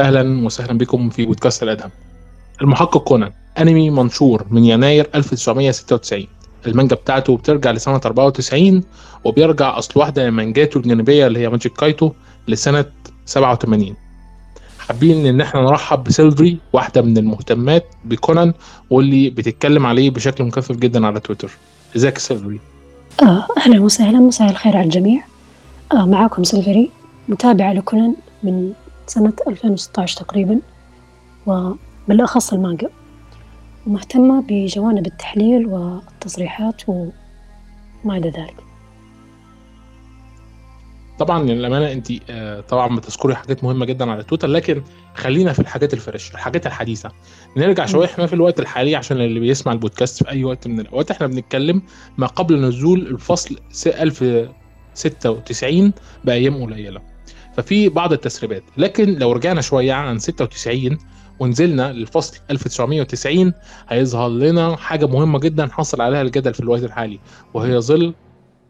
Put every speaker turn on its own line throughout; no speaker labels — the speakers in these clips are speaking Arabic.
أهلا وسهلا بكم في بودكاست الأدهم. المحقق كونان أنمي منشور من يناير 1996 المانجا بتاعته بترجع لسنة 94 وبيرجع أصل واحدة من مانجاته الجانبية اللي هي ماجيك كايتو لسنة 87 حابين إن إحنا نرحب بسيلفري واحدة من المهتمات بكونان واللي بتتكلم عليه بشكل مكثف جدا على تويتر. إزيك سيلفري؟
آه، أهلا وسهلا مساء الخير على الجميع. آه، معاكم سيلفري متابعة لكونان من سنة 2016 تقريبا وبالأخص المانجا. ومهتمة بجوانب التحليل والتصريحات وما إلى ذلك.
طبعا للأمانة انت آه، طبعا بتذكري حاجات مهمة جدا على تويتر لكن خلينا في الحاجات ال fresh الحاجات الحديثة. نرجع شوية إحنا في الوقت الحالي عشان اللي بيسمع البودكاست في أي وقت من الأوقات إحنا بنتكلم ما قبل نزول الفصل س- 1096 بأيام قليلة. ففي بعض التسريبات. لكن لو رجعنا شوية عن 96 ونزلنا للفصل 1990 هيظهر لنا حاجة مهمة جدا حصل عليها الجدل في الوقت الحالي وهي ظل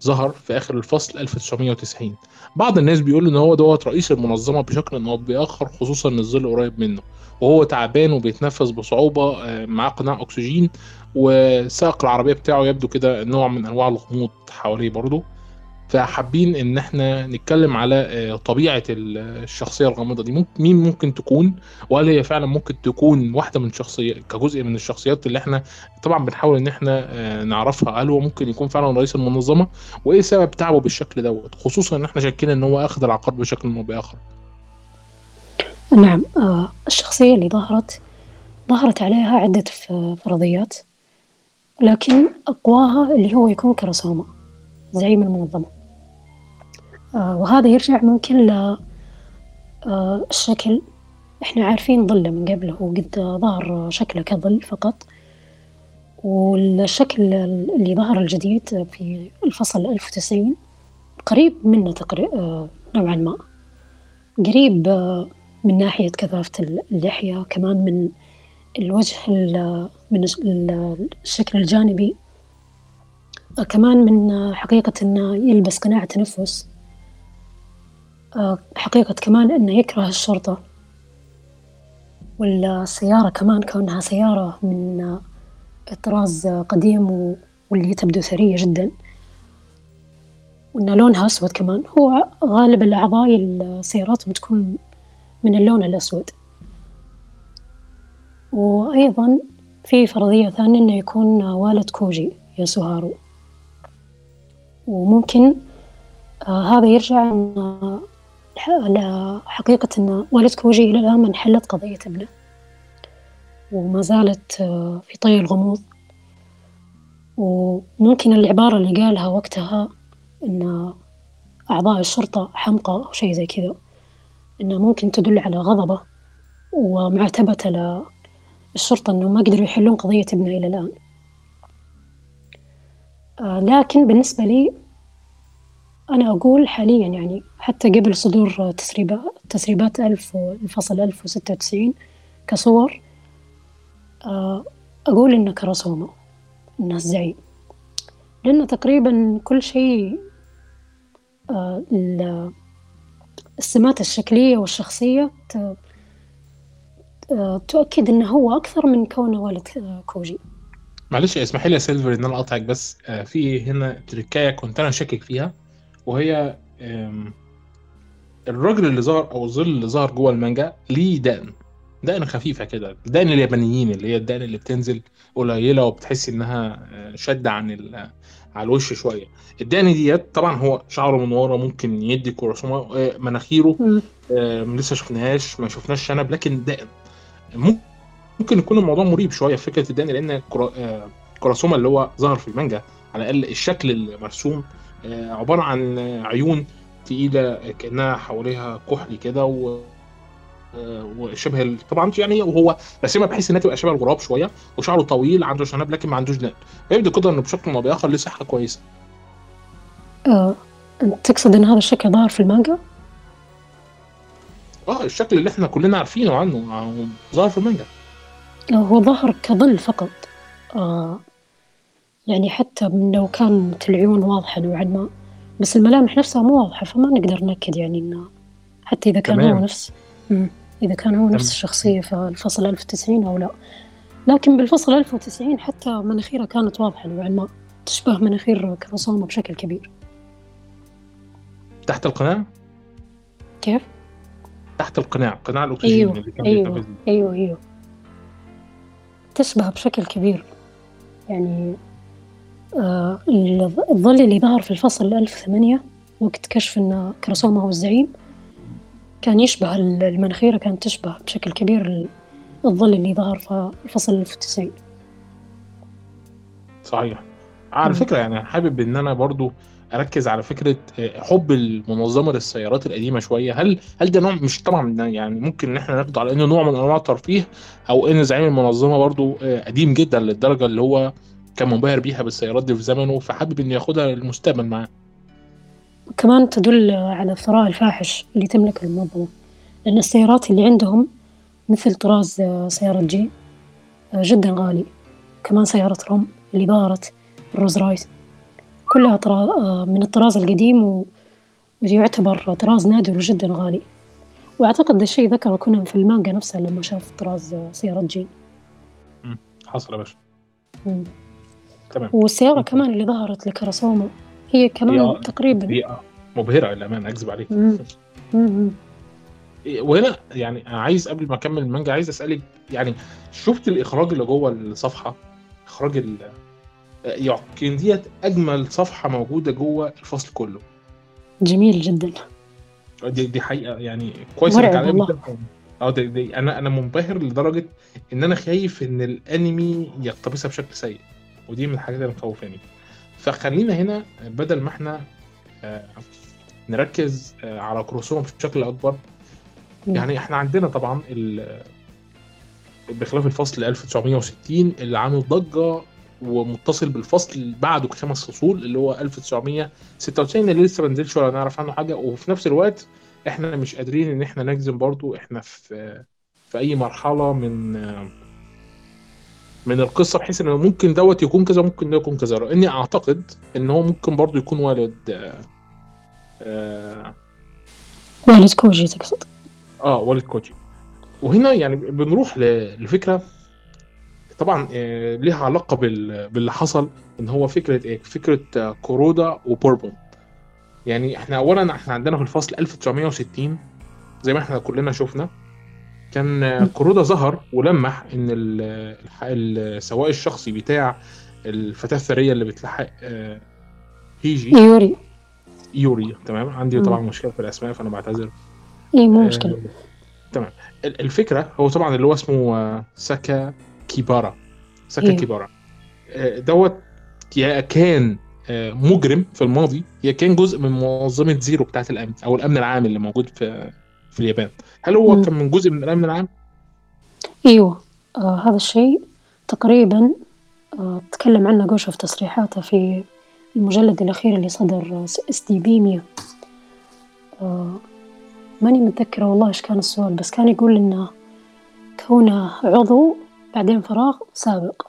ظهر في آخر الفصل 1990 بعض الناس بيقولوا إن هو دوت رئيس المنظمة بشكل إن هو بيأخر خصوصا إن الظل قريب منه. وهو تعبان وبيتنفس بصعوبة معاه قناع أكسجين وسائق العربية بتاعه يبدو كده نوع من أنواع الغموض حواليه برضه. فحابين إن إحنا نتكلم على آه، طبيعة ال- الشخصية الغامضة دي. ممكن مين ممكن تكون؟ وهل هي فعلا ممكن تكون واحدة من شخصية كجزء من الشخصيات اللي إحنا طبعا بنحاول إن إحنا آه، نعرفها؟ هل هو ممكن يكون فعلا رئيس المنظمة؟ وإيه سبب تعبه بالشكل دوت؟ خصوصا إن إحنا شاكين إن هو أخذ العقار بشكل أو بآخر.
نعم آه، الشخصية اللي ظهرت ظهرت عليها عدة ف- فرضيات لكن أقواها اللي هو يكون كرسومة زعيم المنظمة. آه، وهذا يرجع ممكن ل آه، إحنا عارفين ظله من قبل هو قد ظهر شكله كظل فقط. والشكل اللي ظهر الجديد في الفصل 1090 قريب منه تقريبا نوعا ما. قريب آه، من ناحية كثافة اللحية كمان من الوجه ال- من الش- ال- الشكل الجانبي. آه، كمان من حقيقة إنه يلبس قناع تنفس. آه، حقيقة كمان إنه يكره الشرطة. والسيارة كمان كونها سيارة من آه، طراز قديم واللي تبدو ثرية جدا. وإن لونها أسود كمان. هو غالب الأعضاء السيارات بتكون من اللون الأسود. وأيضا في فرضية ثانية إنه يكون والد كوجي ياسوهارو وممكن آه هذا يرجع لحقيقة إن والد كوجي إلى الآن ما انحلت قضية ابنه. وما زالت آه في طي الغموض. وممكن العبارة اللي قالها وقتها إن أعضاء الشرطة حمقى أو شيء زي كذا إنها ممكن تدل على غضبة ومعاتبته للشرطة إنه ما قدروا يحلون قضية ابنه إلى الآن. لكن بالنسبة لي أنا أقول حاليا يعني حتى قبل صدور تسريبات تسريبات ألف الفصل ألف وستة وتسعين كصور آه أقول إنه كرسومة إنه الزعيم لأنه تقريبا كل شيء آه ال- السمات الشكلية والشخصية آه، تؤكد إنه هو أكثر من كونه والد آه، كوجي.
معلش اسمحي لي يا سيلفر إن أنا اقطعك بس. آه، في هنا تركايه كنت أنا شاكك فيها وهي الراجل اللي ظهر أو الظل اللي ظهر جوه المانجا ليه دقن. دقن خفيفة كده دقن اليابانيين اللي هي الدقن اللي بتنزل قليلة وبتحس إنها آه، شده عن ال- على الوش شوية. الدقن ديت طبعا هو شعره من ورا ممكن يدي كرسومه آه، مناخيره. آه، لسه شفناهاش ما شفناش شنب لكن دقن. ممكن ممكن يكون الموضوع مريب شوية في فكرة الدقن لأن كرا- آه، كراسوما اللي هو ظهر في المانجا على الأقل الشكل المرسوم آه، عبارة عن عيون تقيلة كأنها حواليها كحلي كده و آه، وشبه طبعا يعني وهو رسمها بحيث إنها تبقى شبه الغراب شوية وشعره طويل عنده شنب لكن ما عندوش دقن فيبدو كده إنه بشكل ما بآخر ليه صحة
كويسة. أنت تقصد إن هذا الشكل ظهر في المانجا؟
آه الشكل اللي إحنا كلنا عارفينه عنه ظهر في المانجا.
هو ظهر كظل فقط آه، يعني حتى لو كانت العيون واضحة نوعا ما بس الملامح نفسها مو واضحة فما نقدر نأكد يعني إنه حتى إذا كان
تمام.
هو نفس مم. إذا كان هو نفس. الشخصية في الفصل 1090 أو لا لكن بالفصل 1090 حتى مناخيره كانت واضحة نوعا ما تشبه مناخير كروسوما بشكل كبير
تحت القناع
كيف؟
تحت القناع قناع الأكسجين
أيوه
اللي كان
أيوه أيوه أيوه تشبه بشكل كبير. يعني آه الظ- الظل اللي ظهر في الفصل 1008 وقت كشف أن كروسوما هو الزعيم كان يشبه ال- المناخير كانت تشبه بشكل كبير ال- الظل اللي ظهر في الفصل 1090
صحيح. على
مم.
فكرة يعني حابب إن أنا برضو أركز على فكرة آه، حب المنظمة للسيارات القديمة شوية. هل هل ده نوع مش طبعا يعني ممكن إن إحنا ناخده على إنه نوع من أنواع الترفيه أو إن زعيم المنظمة برضو آه، قديم جدا للدرجة اللي هو كان منبهر بيها بالسيارات دي في زمنه فحابب إنه ياخدها للمستقبل معاه.
كمان تدل على الثراء الفاحش اللي تملكه المنظمة. لأن السيارات اللي عندهم مثل طراز آه، سيارة جي جدا غالي. كمان سيارة روم اللي ظهرت الرولز رويس كلها طرا... آه، من الطراز القديم و... ويعتبر طراز نادر وجدا غالي. وأعتقد ده الشيء ذكره كونان في المانجا نفسها لما شاف طراز آه، سيارة جين
حصل يا باشا. تمام.
والسيارة كمان اللي ظهرت لكراسوما هي كمان
هي-
تقريبا.
دي مبهرة للأمانة أكذب عليك.
مم. مم.
وهنا يعني عايز قبل ما أكمل المانجا عايز أسألك يعني شفت الإخراج اللي جوه الصفحة؟ إخراج ال يمكن ديت أجمل صفحة موجودة جوه الفصل كله
جميل جدا
دي, دي حقيقة يعني كويس
إنك
عليها. آه دي, دي أنا أنا منبهر لدرجة إن أنا خايف إن الأنمي يقتبسها بشكل سيء ودي من الحاجات اللي مخوفاني فخلينا هنا بدل ما إحنا آه، نركز آه، على كروسوما بشكل
أكبر.
يعني إحنا عندنا طبعا بخلاف الفصل 1960 اللي عامل ضجة ومتصل بالفصل بعده خمس فصول اللي هو 1996 اللي لسه ما نزلش ولا نعرف عنه حاجة. وفي نفس الوقت إحنا مش قادرين إن إحنا نجزم برضو إحنا في في أي مرحلة من من القصة بحيث ان ممكن دوت يكون كذا ممكن ده يكون كذا. لأني أعتقد إن هو ممكن برضو يكون والد آه،
والد كوجي تقصد؟
آه والد كوتشي وهنا يعني بنروح لفكرة طبعا آه، ليها علاقة بال- باللي حصل إن هو فكرة إيه؟ فكرة آه، كورودا وبوربون. يعني إحنا اولا إحنا عندنا في الفصل 1960 زي ما إحنا كلنا شفنا كان آه، كورودا ظهر ولمح إن السواق الشخصي بتاع الفتاة الثرية اللي بتلحق هيجي
يوري.
يوري تمام؟ عندي. طبعا مشكلة في الأسماء فأنا بعتذر.
اي مو مشكلة.
آه، تمام. ال- الفكرة هو طبعا اللي هو اسمه ساكا كيبارا ساكا
أيوه.
كيبارا. آه، دوت يا كان آه، مجرم في الماضي يا كان جزء من منظمة زيرو بتاعت الأمن أو الأمن العام اللي موجود في في اليابان. هل هو
مم.
كان من جزء من الأمن العام؟
أيوه. آه هذا الشيء تقريبا آه تكلم عنه جوشو في تصريحاته في المجلد الأخير اللي صدر SDB 100 آه ماني متذكرة والله إيش كان السؤال بس كان يقول إنه كونه عضو بعدين فراغ سابق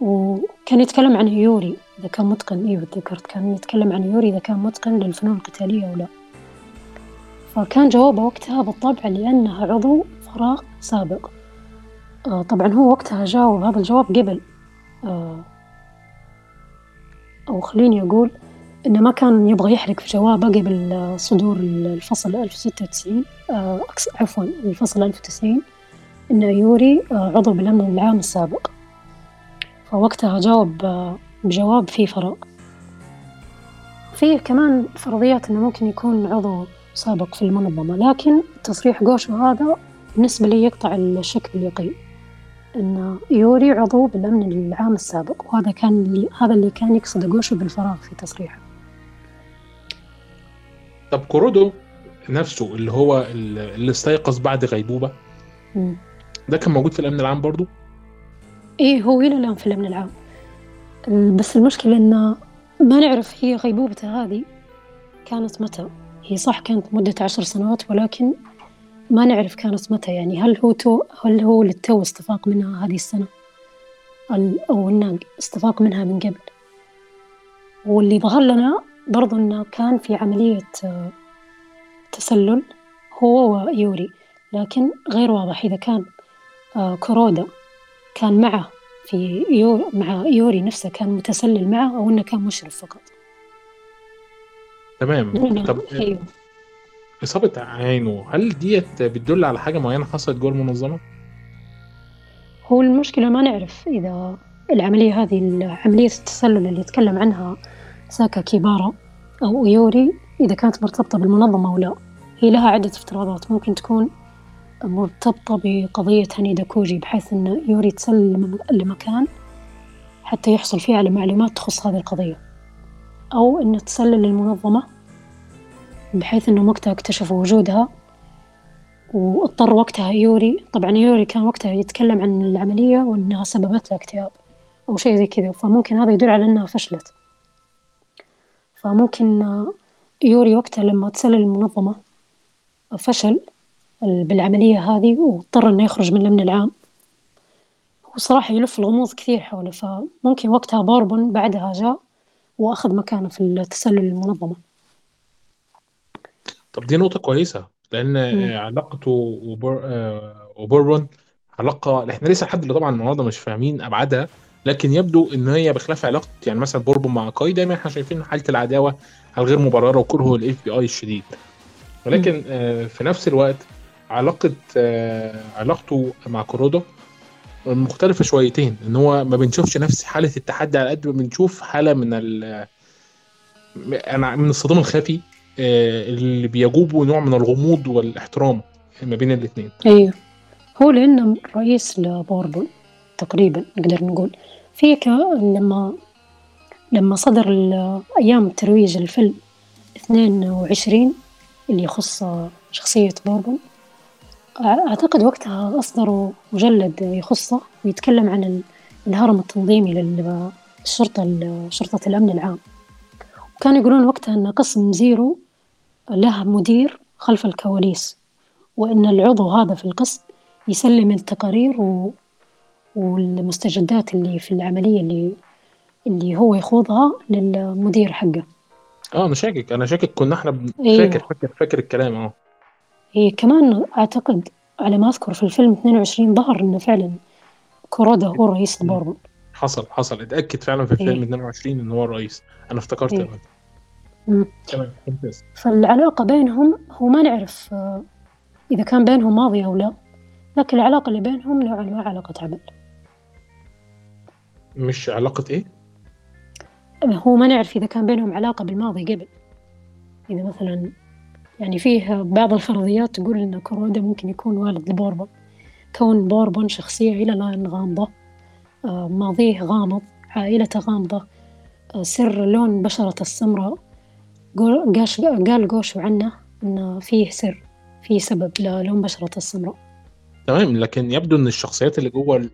وكان يتكلم عن يوري إذا كان متقن. إيوه تذكرت. كان يتكلم عن يوري إذا كان متقن للفنون القتالية أو لا. فكان جوابه وقتها بالطبع لأنه عضو فراغ سابق. آه طبعا هو وقتها جاوب هذا الجواب قبل. آه أو خليني أقول إنه ما كان يبغى يحرق في جوابه قبل آه، صدور الفصل 1096 آه عفوا الفصل 1090 إن يوري آه عضو بالأمن العام السابق. فوقتها جاوب آه، بجواب فيه فراغ. فيه كمان فرضيات إنه ممكن يكون عضو سابق في المنظمة لكن تصريح جوشو هذا بالنسبة لي يقطع الشك باليقين إن يوري عضو بالأمن العام السابق وهذا كان اللي هذا اللي كان يقصده جوشو بالفراغ في تصريحه.
طب كورودو نفسه اللي هو اللي استيقظ بعد غيبوبة؟
مم.
ده كان موجود في الأمن العام برضو؟
إيه هو إلى الآن في الأمن العام. ال- بس المشكلة إن ما نعرف هي غيبوبته هذه كانت متى. هي صح كانت مدة عشر سنوات ولكن ما نعرف كانت متى. يعني هل هو تو هل هو للتو استفاق منها هذه السنة؟ ال- أو إنه استفاق منها من قبل. واللي ظهر لنا برضو إنه كان في عملية آه، تسلل هو ويوري. لكن غير واضح إذا كان كورودا كان معه في يو مع يوري نفسه كان متسلل معه أو إنه كان مشرف فقط.
تمام. طب
أيوه.
إصابة عينه هل ديت بتدل على حاجة معينة حصلت جوه المنظمة؟
هو المشكلة ما نعرف إذا العملية هذه عملية التسلل اللي يتكلم عنها ساكا كيبارا أو يوري إذا كانت مرتبطة بالمنظمة أو لا. هي لها عدة افتراضات ممكن تكون مرتبطة بقضية هنيدا كوجي بحيث أن يوري تسلل لمكان حتى يحصل فيه على معلومات تخص هذه القضية. أو أنه تسلل للمنظمة بحيث أنه وقتها اكتشفوا وجودها واضطر وقتها يوري طبعا يوري كان وقتها يتكلم عن العملية وأنها سببت له اكتئاب أو شيء زي كذا فممكن هذا يدل على أنها فشلت. فممكن يوري وقتها لما تسلل المنظمة فشل بالعملية هذه واضطر إنه يخرج من الأمن العام وصراحة يلف الغموض كثير حوله فممكن وقتها بوربون بعدها جاء وأخذ مكانه في التسلل المنظمة.
طب دي نقطة كويسة لأن
مم.
علاقته وبور... آه، وبوربون علاقة إحنا لسه لحد دلوقتي طبعا النهارده مش فاهمين أبعادها لكن يبدو إن هي بخلاف علاقة يعني مثلا بوربون مع اكاي دايما إحنا شايفين حالة العداوة الغير مبررة وكره ال FBI الشديد. ولكن آه، في نفس الوقت علاقة آه، علاقته مع كورودا مختلفة شويتين إن هو ما بنشوفش نفس حالة التحدي على قد ما بنشوف حالة من ال أنا من الصدام الخفي آه، اللي بيشوبه نوع من الغموض والاحترام ما بين الاثنين
أيوه. هو لأنه رئيس لبوربون تقريبا نقدر نقول في لما لما صدر أيام ترويج الفيلم 22 اللي يخص شخصية بوربون أعتقد وقتها أصدروا مجلد يخصه ويتكلم عن ال- الهرم التنظيمي لل- للشرطة شرطة الأمن العام. وكانوا يقولون وقتها أن قسم زيرو له مدير خلف الكواليس وأن العضو هذا في القسم يسلم التقارير و... والمستجدات اللي في العملية اللي اللي هو يخوضها للمدير حقه.
آه أنا شاكك. أنا شاكك كنا إحنا
أيوه.
فاكر فاكر فاكر الكلام آه.
هي كمان أعتقد على ما أذكر في الفيلم 22 ظهر إنه فعلا كورودا هو رئيس بوربون
حصل حصل. أتأكد فعلا في الفيلم
إيه.
22 ان هو الرئيس. أنا افتكرت
إيه.
تمام ممتاز.
فالعلاقة بينهم هو ما نعرف آه، إذا كان بينهم ماضي أو لا لكن العلاقة اللي بينهم نوعا ما علاقة عمل.
مش علاقة إيه؟
هو ما نعرف إذا كان بينهم علاقة بالماضي قبل. إذا مثلا يعني فيه بعض الفرضيات تقول إن كورودا ممكن يكون والد لبوربون. كون بوربون شخصية إلى الآن غامضة آه، ماضيه غامض عائلته غامضة آه، سر لون بشرة السمراء قال جوشو عنه إنه فيه سر فيه سبب للون بشرة السمراء.
تمام لكن يبدو إن الشخصيات اللي جوه ال-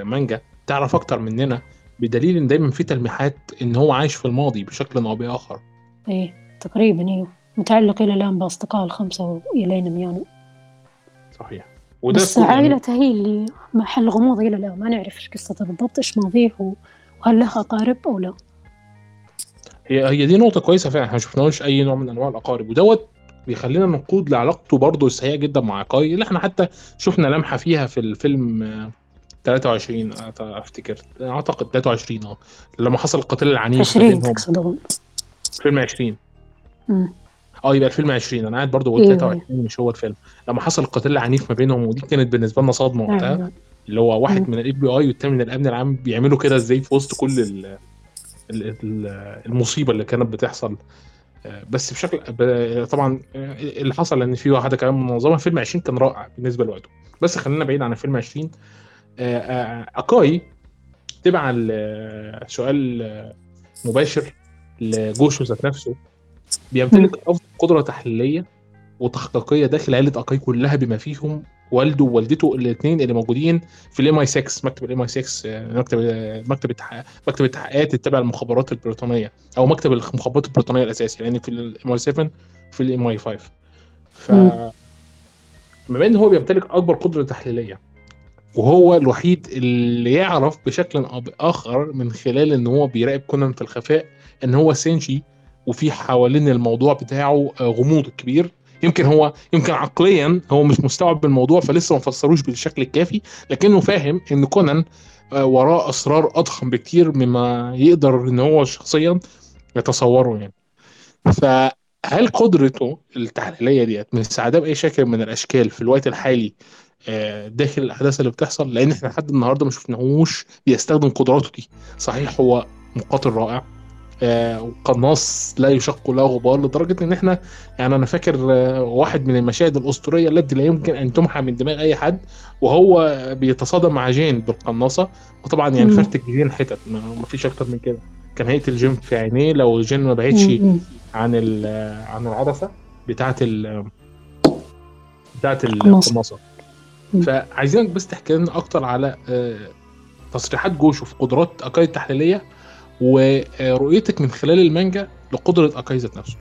المانجا تعرف أكتر مننا بدليل إن دايما في تلميحات إن هو عايش في الماضي بشكل أو بآخر.
إيه تقريبا إيه متعلق إلى الآن بأصدقاء الخمسة وإلين ميانو.
صحيح. وده
بس
يعني
عائلته هي اللي محل غموض إلى الآن. ما نعرف إيش قصته بالضبط إيش ماضيه وهل له أقارب أو لا.
هي هي دي نقطة كويسة فعلا. إحنا ما شفناهوش أي نوع من أنواع الأقارب. ودوت بيخلينا نقود لعلاقته برضه السيئة جدا مع كاي اللي إحنا حتى شفنا لمحة فيها في الفيلم آه، 23 أعت- أفتكر. أعتقد 23 آه. لما حصل القتال العنيف ما
20
بينهم.
تقصد أظن
فيلم 20
أمم.
آه يبقى الفيلم 20 أنا قاعد برضه
أيوه
23 مش هو الفيلم. لما حصل القتال العنيف ما بينهم ودي كانت بالنسبة لنا صدمة وقتها
نعم
اللي هو واحد. من ال FBI والتاني من الأمن العام بيعملوا كده إزاي في وسط كل ال ال ال المصيبة اللي كانت بتحصل. آه، بس بشكل طبعا آه، اللي حصل إن في واحدة كمان منظمة. فيلم 20 كان رائع بالنسبة لوقته. بس خلينا بعيد عن فيلم 20 آه، أكاي تبع ال- سؤال مباشر لجوشو ذات نفسه. بيمتلك افضل قدرة تحليلية وتحقيقية داخل عيلة اكاي كلها بما فيهم والده ووالدته الاثنين اللي موجودين في ال MI 6 مكتب ال MI 6 آه، مكتب مكتب التحقيق مكتب التحقيقات التابع للمخابرات البريطانية أو مكتب المخابرات البريطانية الأساسي يعني في ال MI 7 في ال MI 5 ف. بما إن هو بيمتلك أكبر قدرة تحليلية وهو الوحيد اللي يعرف بشكل أو بآخر من خلال إن هو بيراقب كونان في الخفاء إن هو سينشي وفي حوالين الموضوع بتاعه آه، غموض كبير. يمكن هو يمكن عقليا هو مش مستوعب الموضوع فلسه ما فسروش بالشكل الكافي لكنه فاهم إن كونان آه، وراه أسرار أضخم بكتير مما يقدر إن هو شخصيا يتصوره يعني. فهل قدرته التحليلية ديت مساعده بأي شكل من الأشكال في الوقت الحالي آه، داخل الأحداث اللي بتحصل؟ لأن إحنا لحد النهارده ما شفناهوش بيستخدم قدراته دي. صحيح هو مقاتل رائع. آه، وقناص لا يشق له غبار لدرجة إن إحنا يعني أنا فاكر آه، واحد من المشاهد الأسطورية التي لا يمكن أن تمحى من دماغ أي حد وهو بيتصادم مع جين بالقناصة وطبعا يعني. فرتك جين حتت ما فيش أكتر من كده كان هيقتل جين في عينيه لو جين ما بعدش. عن عن العدسة بتاعة ال بتاعة.
القناصة.
فعايزينك بس تحكي لنا أكتر على آه، تصريحات جوشو في قدرات اكاي التحليلية ورؤيتك من خلال المانجا لقدرة اكاي ذات نفسه.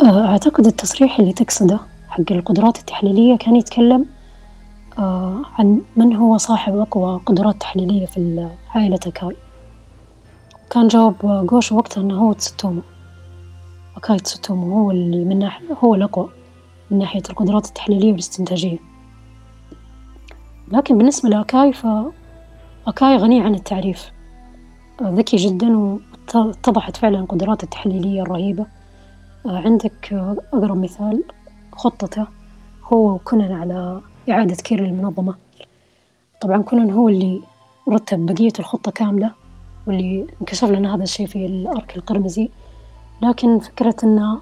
آه، أعتقد التصريح اللي تقصده حق القدرات التحليلية كان يتكلم آه، عن من هو صاحب أقوى قدرات تحليلية في عائلة أكاي. كان جواب جوشو وقتها أنه هو تسوتومو. أكاي تسوتومو هو اللي من ناحية هو الأقوى من ناحية القدرات التحليلية والاستنتاجية. لكن بالنسبة لأكاي فأكاي غني عن التعريف. ذكي جدا واتضحت فعلا قدراته التحليلية الرهيبة. آه، عندك آه، أقرب مثال خطته هو وكونان على إعادة كير للمنظمة طبعا كونان هو اللي رتب بقية الخطة كاملة واللي انكشف لنا هذا الشيء في الأرك القرمزي. لكن فكرة أن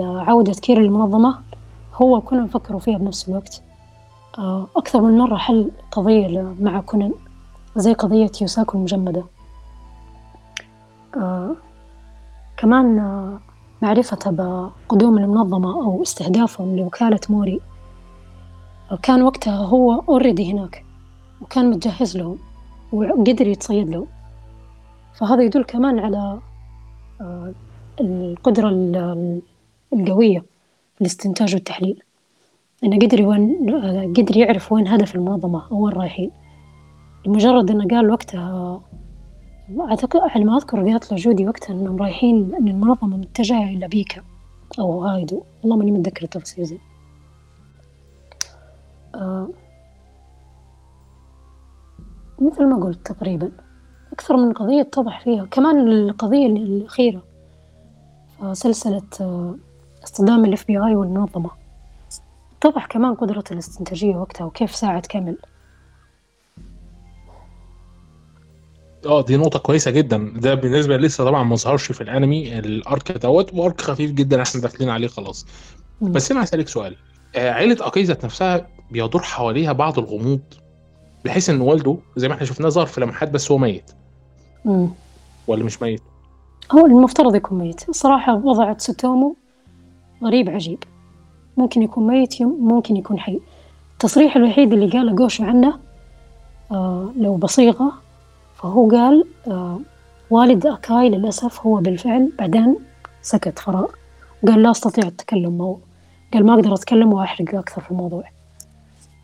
عودة كير للمنظمة هو وكونان فكروا فيها بنفس الوقت. آه، أكثر من مرة حل قضية مع كونان زي قضية يوساكو المجمدة. كمان آه، معرفته بقدوم المنظمة أو استهدافهم لوكالة موري. كان وقتها هو already هناك وكان متجهز لهم وقدر يتصيد لهم فهذا يدل كمان على آه، القدرة ال- القوية في الاستنتاج والتحليل. إنه قدر وين آه، قدر يعرف وين هدف المنظمة أو وين رايحين. لمجرد إنه قال وقتها أعتقد على ما أذكر قالت له جودي وقتها إنهم رايحين إن المنظمة متجهة إلى بيكا أو هايدو والله ماني متذكرة التفاصيل زين. آه مثل ما قلت تقريبا. أكثر من قضية اتضح فيها. كمان القضية الأخيرة سلسلة آه اصطدام ال FBI والمنظمة. اتضح كمان قدرة الاستنتاجية وقتها وكيف ساعد كامل.
آه دي نقطة كويسة جدا. ده بالنسبة لسه طبعا ما ظهرش في الأنمي ال arc دوت و arc خفيف جدا إحنا داخلين عليه خلاص.
مم.
بس أنا هسألك سؤال. آه، عيلة اكاي ذات نفسها بيدور حواليها بعض الغموض بحيث إن والده زي ما إحنا شفناه ظهر في لمحات بس هو ميت.
مم.
ولا مش ميت؟
هو المفترض يكون ميت. الصراحة وضع تسوتومو غريب عجيب. ممكن يكون ميت ممكن يكون حي. التصريح الوحيد اللي قاله جوشو عنه آه لو بصيغة فهو قال آه والد أكاي للأسف هو بالفعل بعدين سكت فراغ وقال لا أستطيع التكلم معه قال ما أقدر أتكلم وأحرق أكثر في الموضوع.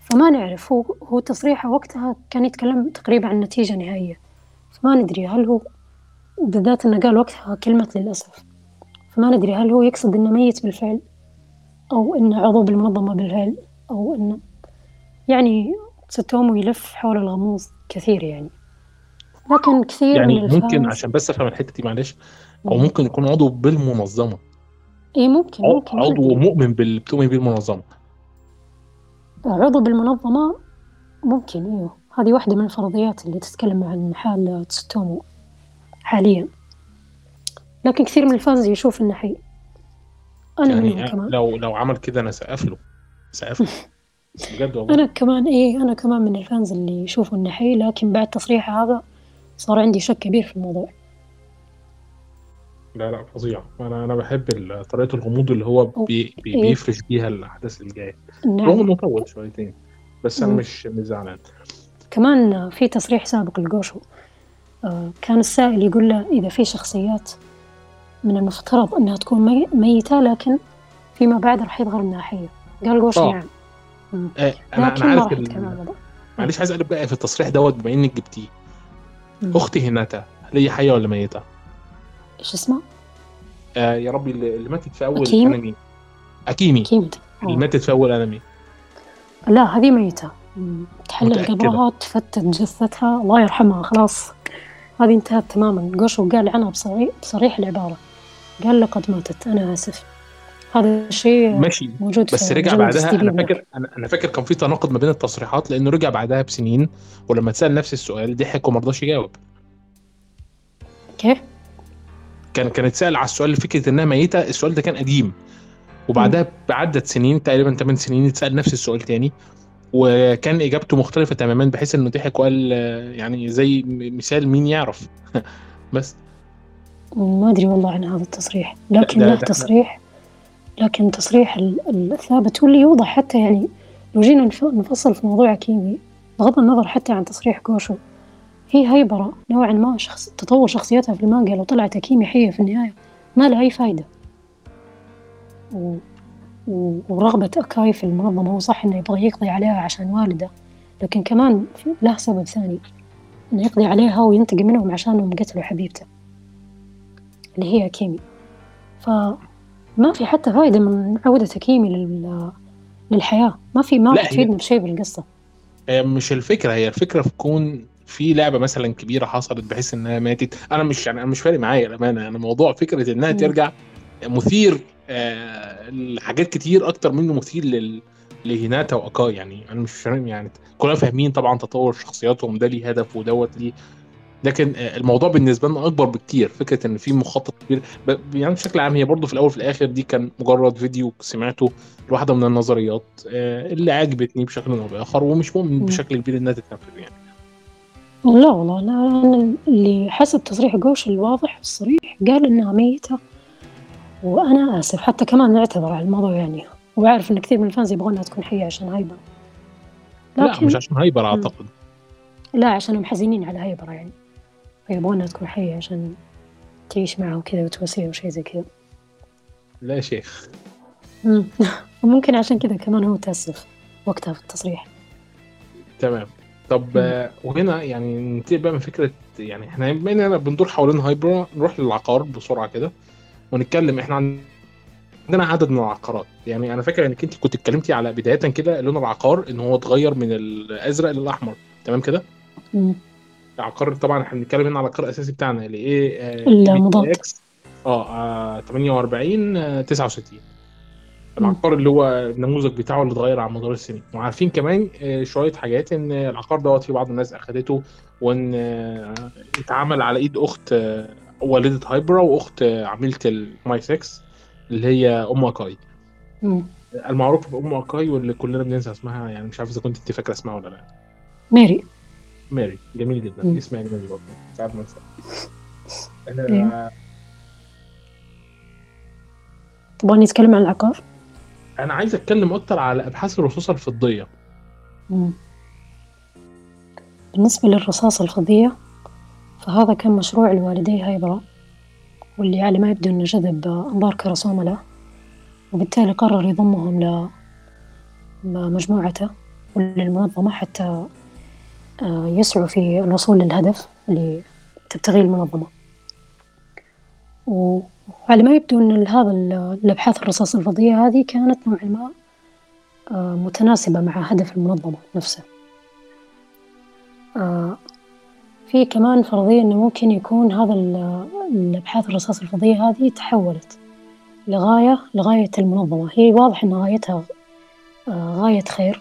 فما نعرف هو هو تصريحه وقتها كان يتكلم تقريبا عن نتيجة نهائية. فما ندري هل هو بالذات إنه قال وقتها كلمة للأسف. فما ندري هل هو يقصد إنه ميت بالفعل أو إنه عضو بالمنظمة بالفعل أو إنه يعني ستومو يلف حول الغموض كثير يعني. لكن كثير
يعني
من
ممكن عشان بس أفهم الحتة دي معلش. أو ممكن يكون عضو بالمنظمة.
اي ممكن ممكن
عضو. مؤمن بال بتؤمن بيه المنظمة
عضو بالمنظمة ممكن أيوه هذه واحدة من الفرضيات اللي تتكلم عن حال تسوتومو حاليا. لكن كثير من الفانز يشوف إنه حي. أنا منهم
يعني
كمان.
لو لو عمل كده أنا سقف له سقف له بجد والله.
أنا كمان إيه أنا كمان من ال fans اللي يشوفوا إنه حي لكن بعد تصريحه هذا صار عندي شك كبير في الموضوع
لا لا فظيع أنا أنا بحب طريقة الغموض اللي هو بي بي
إيه.
بيفرش بيها الأحداث اللي جاية رغم
نعم
إنه طول شويتين بس
أنا.
مش مش زعلان
كمان في تصريح سابق لجوشو آه، كان السائل يقول له إذا في شخصيات من المفترض أنها تكون مي- ميتة لكن فيما بعد راح يظهر أنها حية قال جوشو
آه.
نعم مم.
آه أنا
أنا
عارف معلش عايز أقلب بقى في التصريح دوت بما إنك جبتيه. أختي هناتا هل هي حيه ولا ميتة؟
إيش اسمه؟
آه يا ربي اللي ماتت في أول
أكيم؟
الانمي أكيمي.
أكيد
اللي. ماتت في أول أنمي.
لا هذه ميتة. مم. تحلل؟ قبرها تفتت جثتها. الله يرحمها خلاص. هذه انتهت تماما. جوشو قال عنها بصريح, بصريح العبارة. قال لقد ماتت. أنا آسف. هذا الشيء
ماشي.
موجود
بس رجع بعدها.
أنا.
فاكر أنا فاكر كان في تناقض ما بين التصريحات لأنه رجع بعدها بسنين ولما اتسال نفس السؤال ضحك وما رضاش يجاوب.
كيف؟
كان كان اتسال على السؤال فكرة إنها ميتة السؤال ده كان قديم. وبعدها بعدت سنين تقريبا 8 سنين اتسال نفس السؤال تاني. وكان إجابته مختلفة تماما بحيث إنه ضحك وقال يعني زي مثال مين يعرف. بس.
ما أدري والله عن هذا التصريح. لكن له تصريح لكن تصريح ال- الثابت واللي يوضح حتى يعني لو جينا نف- نفصل في موضوع كيمي بغض النظر حتى عن تصريح جوشو هي هيبرة نوعا ما شخص تطور شخصيتها في المانجا لو طلعت أكيمي حية في النهاية ما لها أي فايدة. و... و... ورغبة أكاي في المنظمة هو صح إنه يبغى يقضي عليها عشان والده لكن كمان له سبب ثاني إنه يقضي عليها وينتقم منهم عشانهم قتلوا حبيبته اللي هي كيمي فما في حتى فايدة من عودة كيمي لل... للحياة. ما في ما تفيدنا بشيء بالقصة.
هي مش الفكرة هي الفكرة في كون في لعبة مثلا كبيرة حصلت بحيث إنها ماتت. أنا مش يعني أنا مش فارق معايا الامانه أنا موضوع فكرة
إنها.
ترجع مثير آه لحاجات كتير أكتر منه مثير لل لهيناتا وأكاي. يعني أنا مش فاهم يعني كلنا فاهمين طبعا تطور شخصياتهم. ده ليه هدف ودوت ليه لكن الموضوع بالنسبة لنا أكبر بكتير فكرة إن في مخطط كبير. يعني بشكل عام هي برضه في الأول وفي الآخر دي كان مجرد فيديو سمعته لواحدة من النظريات آه، اللي عجبتني بشكل أو بآخر ومش مؤمن. بشكل كبير إنها تتنفذ يعني.
لا والله لا أنا اللي حسب تصريح جوش الواضح الصريح قال إنها ميتة وأنا آسف. حتى كمان اعتذر على الموضوع يعني. وأعرف إن كثير من ال fans يبغونها تكون حية عشان هايبرا.
لا
لكن
مش عشان هايبرا أعتقد.
لا عشانهم حزينين على هايبرا يعني. فيبغونها تكون حية عشان تعيش معه وكذا وتواسيه وشي زي كذا.
لا يا شيخ.
مم. وممكن عشان كذا كمان هو تأسف وقتها في التصريح.
تمام. طب وهنا يعني ننتقل بقى من فكرة يعني إحنا بما إننا بندور حوالين هايبر نروح للعقار بسرعة كده ونتكلم. إحنا عن- عندنا عدد من العقارات. يعني أنا فاكر إنك أنت كنت اتكلمتي على بداية كده لون العقار إن هو اتغير من الأزرق للأحمر. تمام كده؟
مم.
العقار طبعا إحنا بنتكلم هنا على العقار الأساسي بتاعنا اللي إيه
المضاد.
آه آه، 48 آه، 69 العقار اللي هو النموذج بتاعه اللي اتغير على مدار السنين وعارفين كمان آه، شوية حاجات إن العقار دوت في بعض الناس أخدته وإن آه، اتعمل على إيد أخت آه، والدة هايبرا وأخت عميلة ال MI 6 اللي هي أم
أكاي.
المعروفه بأم أكاي واللي كلنا بننسى اسمها يعني مش عارف إذا كنت أنت فاكرة اسمها ولا لأ
ميري
ماري جميل جدا. اسمها جميل برضه ساعات ما. أنا
تبغاني أتكلم عن العقار؟
أنا عايز أتكلم أكتر على أبحاث الرصاصه الفضية
مم. بالنسبة للرصاصة الفضية فهذا كان مشروع لوالدي هايبرا واللي على ما يبدو أنه جذب أنظار كراسوما له وبالتالي قرر يضمهم ل مجموعته وللمنظمة حتى يسعوا في الوصول للهدف اللي تبتغيه المنظمة. وعلى ما يبدو أن هذا ال- الأبحاث الرصاص الفضية هذه كانت نوعا ما آه، متناسبة مع هدف المنظمة نفسه. آه، في كمان فرضية أنه ممكن يكون هذا ال- الأبحاث الرصاص الفضية هذه تحولت لغاية لغاية المنظمة. هي واضح أن غايتها آه، غاية خير.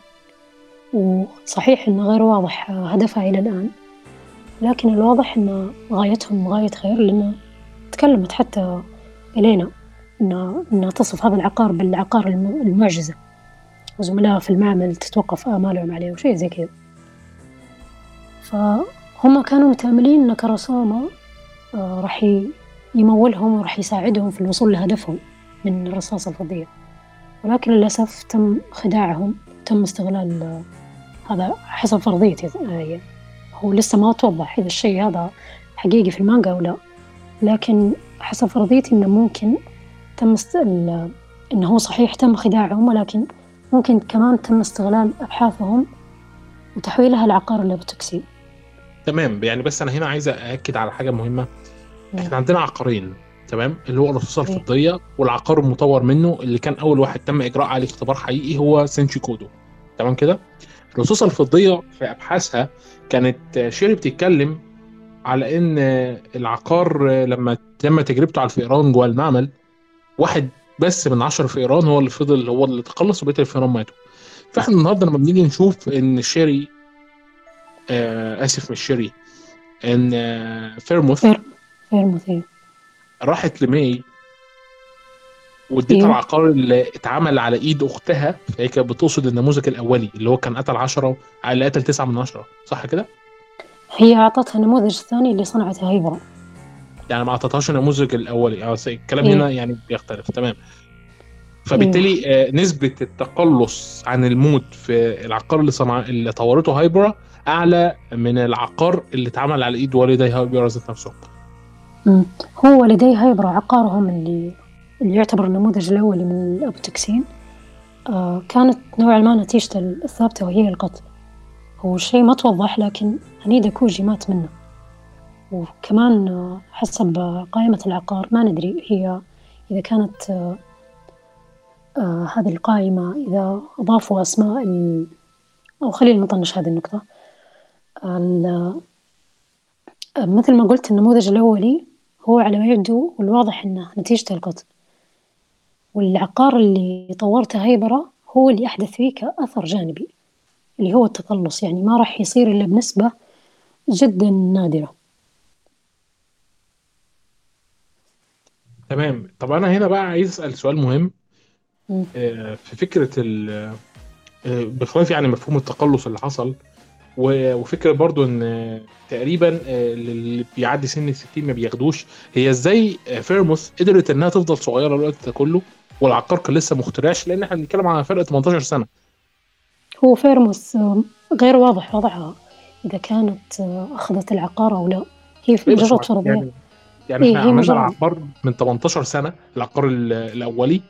وصحيح أنه غير واضح هدفها إلى الآن لكن الواضح أن غايتهم غاية خير لأن تكلمت حتى إلينا أنها تصف هذا العقار بالعقار الم- المعجزة. وزملائها في المعمل تتوقف آمالهم عليه وشيء زي كذا. فهم كانوا متأملين أن كراسوما آه، راح يمولهم وراح يساعدهم في الوصول لهدفهم من الرصاصة الفضية. ولكن للأسف تم خداعهم تم استغلال هذا حسب فرضيتي يعني هو لسه ما توضح إذا الشيء هذا حقيقي في المانجا أو لا. لكن حسب فرضيتي إنه ممكن تم است... ال- إنه هو صحيح تم خداعهم ولكن ممكن كمان تم استغلال أبحاثهم وتحويلها لعقار الأبوتوكسين
تمام. يعني بس أنا هنا عايز أأكد على حاجة مهمة.
مم.
إحنا عندنا عقارين تمام؟ اللي هو الرصاصه. الفضية والعقار المطور منه اللي كان أول واحد تم إجراء عليه اختبار حقيقي هو شينتشي كودو. تمام كده؟ الرصاصه الفضيه في أبحاثها كانت شيري بتتكلم على إن آه، العقار لما تم تجربته على الفئران جوه المعمل واحد بس من عشر فئران هو اللي فضل هو اللي تخلص وبقيه الفئران ماتوا. فإحنا النهارده لما بنيجي نشوف إن شيري آه آسف مش شيري إن آه فيرموث
فير غير مثير
راحت لماي واديتها
أيوه.
العقار اللي اتعمل على إيد أختها فهي كانت بتقصد النموذج الأولي اللي هو كان قتل 10 اللي قتل 9 من 10 صح كده؟
هي أعطتها النموذج الثاني اللي صنعته هيبرا
يعني ما أعطتهاش النموذج الأولي بس الكلام
إيه.
هنا يعني بيختلف تمام فبالتالي آه نسبة التقلص عن الموت في العقار اللي صنع اللي طورته هايبرا أعلى من العقار اللي اتعمل على إيد والدي هايبرا ذات نفسهم.
هو لديه هيبرا عقارهم اللي اللي يعتبر النموذج الأولي من الأبوتكسين آه كانت نوعا ما نتيجته الثابتة وهي القتل. هو شيء ما توضح لكن هنيدا كوجي مات منه. وكمان آه، حسب قائمة العقار ما ندري هي إذا كانت آه، هذه القائمة إذا أضافوا أسماء ال... أو خلينا نطنش هذه النقطة. ال... مثل ما قلت النموذج الأولي هو على ما يبدو والواضح أنه نتيجة القتل. والعقار اللي طورته هيبرة هو اللي أحدث فيه كأثر جانبي اللي هو التقلص يعني ما راح يصير إلا بنسبة جدا نادرة.
تمام. طب أنا هنا بقى عايز أسأل سؤال مهم. آه، في فكرة ال آه، بخلاف يعني مفهوم التقلص اللي حصل و- وفكرة برضو إن آه، تقريبا آه، اللي بيعدي سن ال 60 ما بياخدوش هي إزاي آه، فيرموث قدرت إنها تفضل صغيرة الوقت ده كله؟ والعقار كان لسه مخترعش لأن إحنا بنتكلم على فرق 18 سنة.
هو فيرموس آه، غير واضح وضعها إذا كانت آه، أخذت العقار أو لا. هي في
إيه
مجرد
هو
فرضية
يعني يعني.
إيه، إحنا
عملنا العقار من 18 سنة العقار ال- الأولي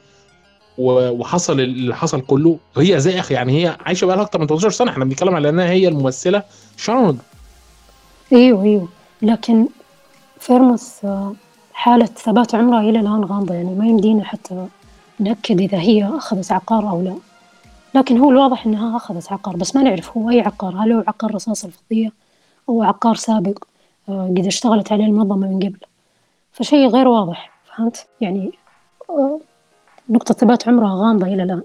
وحصل اللي حصل كله. هي زي أخي يعني هي عايشة بقى لها أكتر من 18 سنة. إحنا بنتكلم على إنها هي الممثلة شارون
أيوه أيوه. لكن فيرموس آه، حالة ثبات عمرها إلى الآن غامضة يعني ما يمدينا حتى نأكد إذا هي أخذت عقار أو لا. لكن هو الواضح إنها أخذت عقار بس ما نعرف هو أي عقار. هل هو عقار رصاص الفضية؟ أو عقار سابق آه، قد اشتغلت عليه المنظمة من قبل. فشيء غير واضح فهمت؟ يعني آه، نقطة ثبات عمرها غامضة إلى الآن.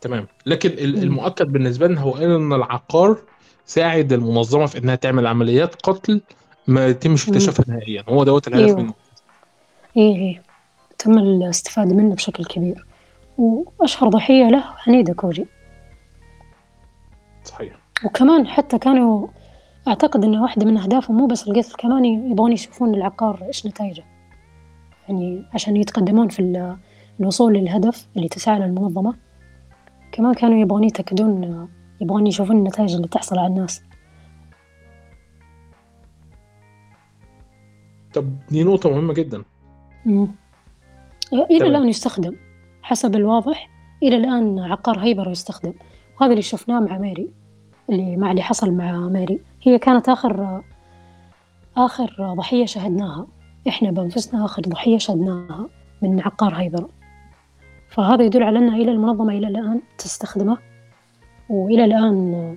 تمام. لكن. المؤكد بالنسبة لنا هو إن العقار ساعد المنظمة في إنها تعمل عمليات قتل ما يتمش. اكتشافها نهائيا. هو دوت الهدف
أيوه.
منه.
إيه إيه. تم الاستفادة منه بشكل كبير. وأشهر ضحية له عنيدة كوجي.
صحيح.
وكمان حتى كانوا أعتقد إن واحدة من أهدافهم مو بس القتل كمان يبغون يشوفون العقار إيش نتائجه يعني عشان يتقدمون في ال- الوصول للهدف اللي تسعى له المنظمة. كمان كانوا يبغون يتأكدون يبغون يشوفون النتائج اللي تحصل على الناس.
طب دي نقطة مهمة جدا.
مم. إلى. الآن يستخدم حسب الواضح إلى الآن عقار هيبر يستخدم. وهذا اللي شفناه مع ماري اللي مع اللي حصل مع ماري هي كانت آخر آخر ضحية شهدناها إحنا بأنفسنا آخر ضحية شهدناها من عقار هيبر فهذا يدل على أن إلى المنظمة إلى الآن تستخدمه. وإلى الآن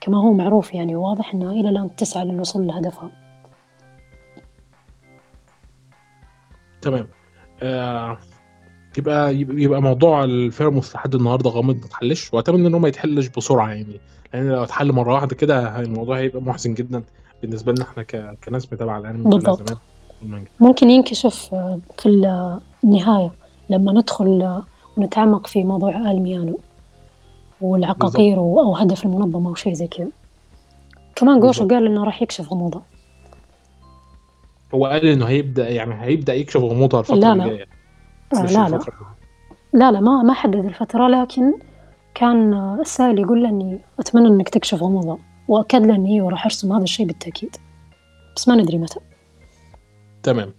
كما هو معروف يعني واضح أنها إلى الآن تسعى للوصول لهدفها.
تمام. آه يبقى يبقى موضوع الفيرموث لحد النهارده غامض ما اتحلش وأتمنى إن هو ما يتحلش بسرعة يعني. لأن لو اتحل مرة واحدة كده الموضوع هيبقى محزن جدا بالنسبة لنا إحنا ك... كناس متابعة الأنمي
بالضبط. ممكن ينكشف آه، في ال- النهاية لما ندخل آه، ونتعمق في موضوع آل ميانو والعقاقير و- أو هدف المنظمة أو شيء زي كذا كمان جوشو. قال إنه راح يكشف غموضه
هو قال إنه هيبدا يعني هيبدأ يكشف غموضها الفترة
لا، لا. آه لا لا. لا لا ما ما حدد الفترة لكن كان السائل يقول له إني أتمنى إنك تكشف غموضه وأكد له أيوه راح أرسم هذا الشيء بالتأكيد. بس ما ندري متى.
تمام.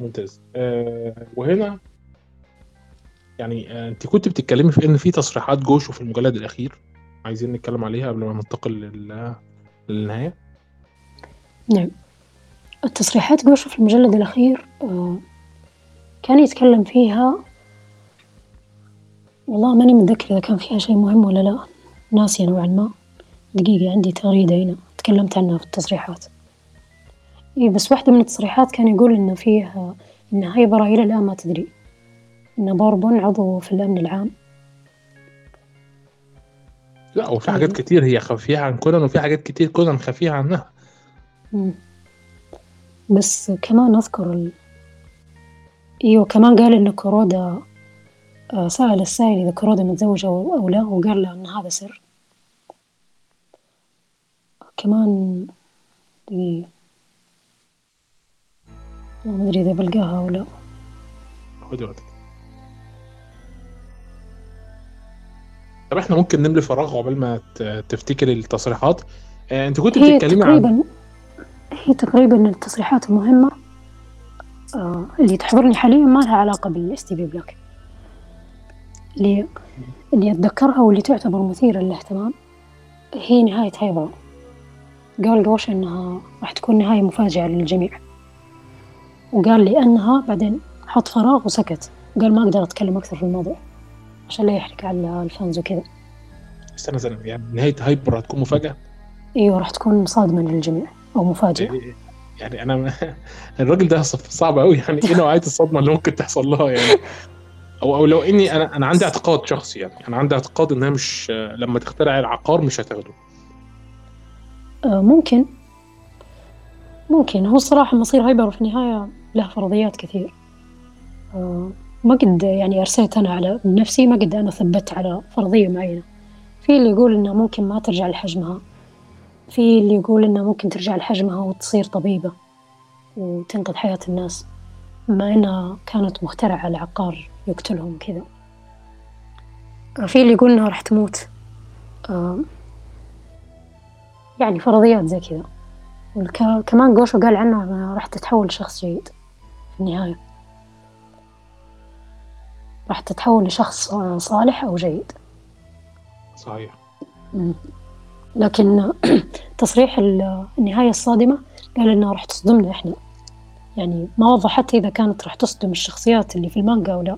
ممتاز. آه وهنا يعني آه أنت كنت بتتكلمي في إن في تصريحات جوشو في المجلد الأخير عايزين نتكلم عليها قبل ما ننتقل لل... للنهاية؟
نعم. التصريحات جوشو في المجلد الأخير آه، كان يتكلم فيها والله ماني متذكرة إذا كان فيها شيء مهم ولا لا. ناسية نوعا ما. دقيقة عندي تغريدة هنا. تكلمت عنها في التصريحات. إيه بس واحدة من التصريحات كان يقول إنه فيه إن هايبرا إلى الآن ما تدري. إن بوربون عضو في الأمن العام.
لا وفي حاجات كتير هي خفية عن كونان وفي حاجات كتير كونان خفية عنها.
مم. بس كمان أذكر ال... إيوه كمان قال إن كورودا آه، سأل السائل إذا كورودا متزوج أو أو لا وقال له إن هذا سر. كمان دقيقة ما أدري إذا بلقاها أو لا.
خدي وقتك طب إحنا ممكن نملي فراغ عقبال ما تفتكري التصريحات. آه، أنت كنت بتتكلمي عن
هي تقريبا التصريحات المهمة آه اللي تحضرني حاليا ما لها علاقة بال STB Black اللي اللي أتذكرها واللي تعتبر مثيرة للاهتمام هي نهاية هايبرا. قال جوشو إنها راح تكون نهاية مفاجئة للجميع. وقال لأنها بعدين حط فراغ وسكت. قال ما أقدر أتكلم أكثر في الموضوع عشان لا يحرق على ال fans وكذا.
استنى استنى يعني نهاية هايبرا هتكون مفاجأة؟
أيوة راح تكون صادمة للجميع. أو مفاجئة.
يعني أنا الراجل ده صعب قوي يعني. إيه نوعية الصدمة اللي ممكن تحصل لها يعني؟ أو أو لو إني أنا أنا عندي اعتقاد شخصي يعني. أنا عندي اعتقاد انها مش لما تخترع العقار مش هتاخده.
آه، ممكن. ممكن. هو الصراحة مصير هايبرا في النهاية له فرضيات كثير. آه، ما قد يعني أرسيت أنا على نفسي ما قد أنا ثبت على فرضية معينة. في اللي يقول إنه ممكن ما ترجع لحجمها. في اللي يقول إنه ممكن ترجع لحجمها وتصير طبيبة وتنقذ حياة الناس بما إنها كانت مخترعة لعقار يقتلهم كذا. في اللي يقول إنها راح تموت. يعني فرضيات زي كذا. والك- كمان جوشو قال عنها انها راح تتحول لشخص جيد في النهاية. راح تتحول لشخص آه، صالح أو جيد.
صحيح.
لكن تصريح ال- النهاية الصادمة قال إنها راح تصدمنا إحنا. يعني ما وضح حتى إذا كانت راح تصدم الشخصيات اللي في المانجا أو لا.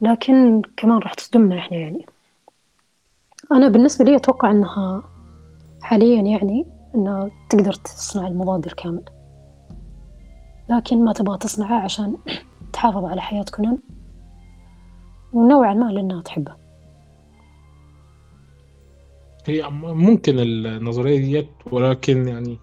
لكن كمان راح تصدمنا إحنا يعني. أنا بالنسبة لي أتوقع إنها حاليا يعني إنها تقدر تصنع المضاد الكامل لكن ما تبغى تصنعه عشان تحافظ على حياة كونان ونوعا ما لأنها تحبه.
هي ممكن النظرية ديت ولكن يعني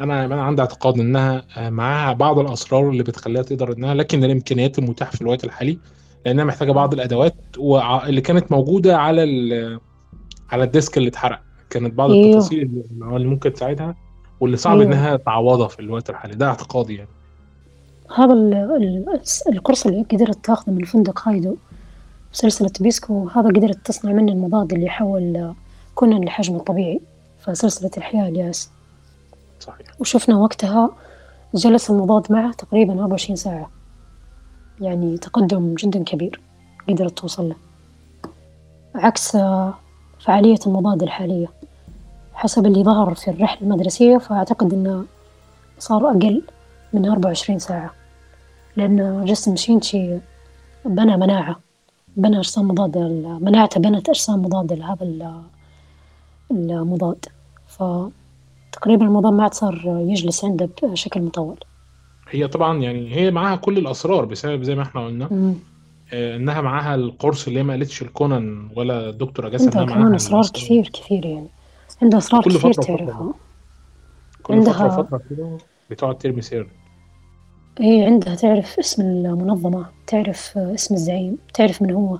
أنا أنا عندي اعتقاد إنها آه، معاها بعض الأسرار اللي بتخليها تقدر إنها لكن الإمكانيات المتاحة في الوقت الحالي لأنها محتاجة بعض الأدوات وع- اللي كانت موجودة على ال- على ال disk اللي اتحرق. كانت بعض
أيوه.
التفاصيل اللي ممكن تساعدها واللي صعب
أيوه.
إنها تعوضها في الوقت الحالي. ده اعتقادي يعني.
هذا ال- ال- القرص اللي قدرت تاخذه من فندق هايدو. سلسلة بيسكو هذا قدرت تصنع منه المضاد اللي يحول كونان لحجمه الطبيعي في سلسلة الإحياء اليائس
صحيح.
وشفنا وقتها جلس المضاد معه تقريبا 24 ساعة. يعني تقدم جدا كبير قدرت توصل له. عكس فعالية المضاد الحالية. حسب اللي ظهر في الرحلة المدرسية فأعتقد أنه صار أقل من 24 ساعة. لأن جسم شينشي بنى مناعة. بنى أجسام مضادة مناعته بنت أجسام مضادة لهذا ال- المضاد فتقريبا المضاد ما عاد صار يجلس عنده بشكل مطول
هي طبعا يعني هي معاها كل الأسرار بسبب زي ما إحنا قلنا
مم.
آه، إنها معاها القرص اللي ما قالتش لكونان ولا دكتور اجاسا إنها
كمان
معاها
أسرار
الأسرار.
كثير كثير يعني عندها أسرار
كل فترة.
تعرفها
كل فترة
عندها-
وفترة كده بتقعد ترمي سر
هي عندها تعرف اسم المنظمة تعرف اسم الزعيم تعرف من هو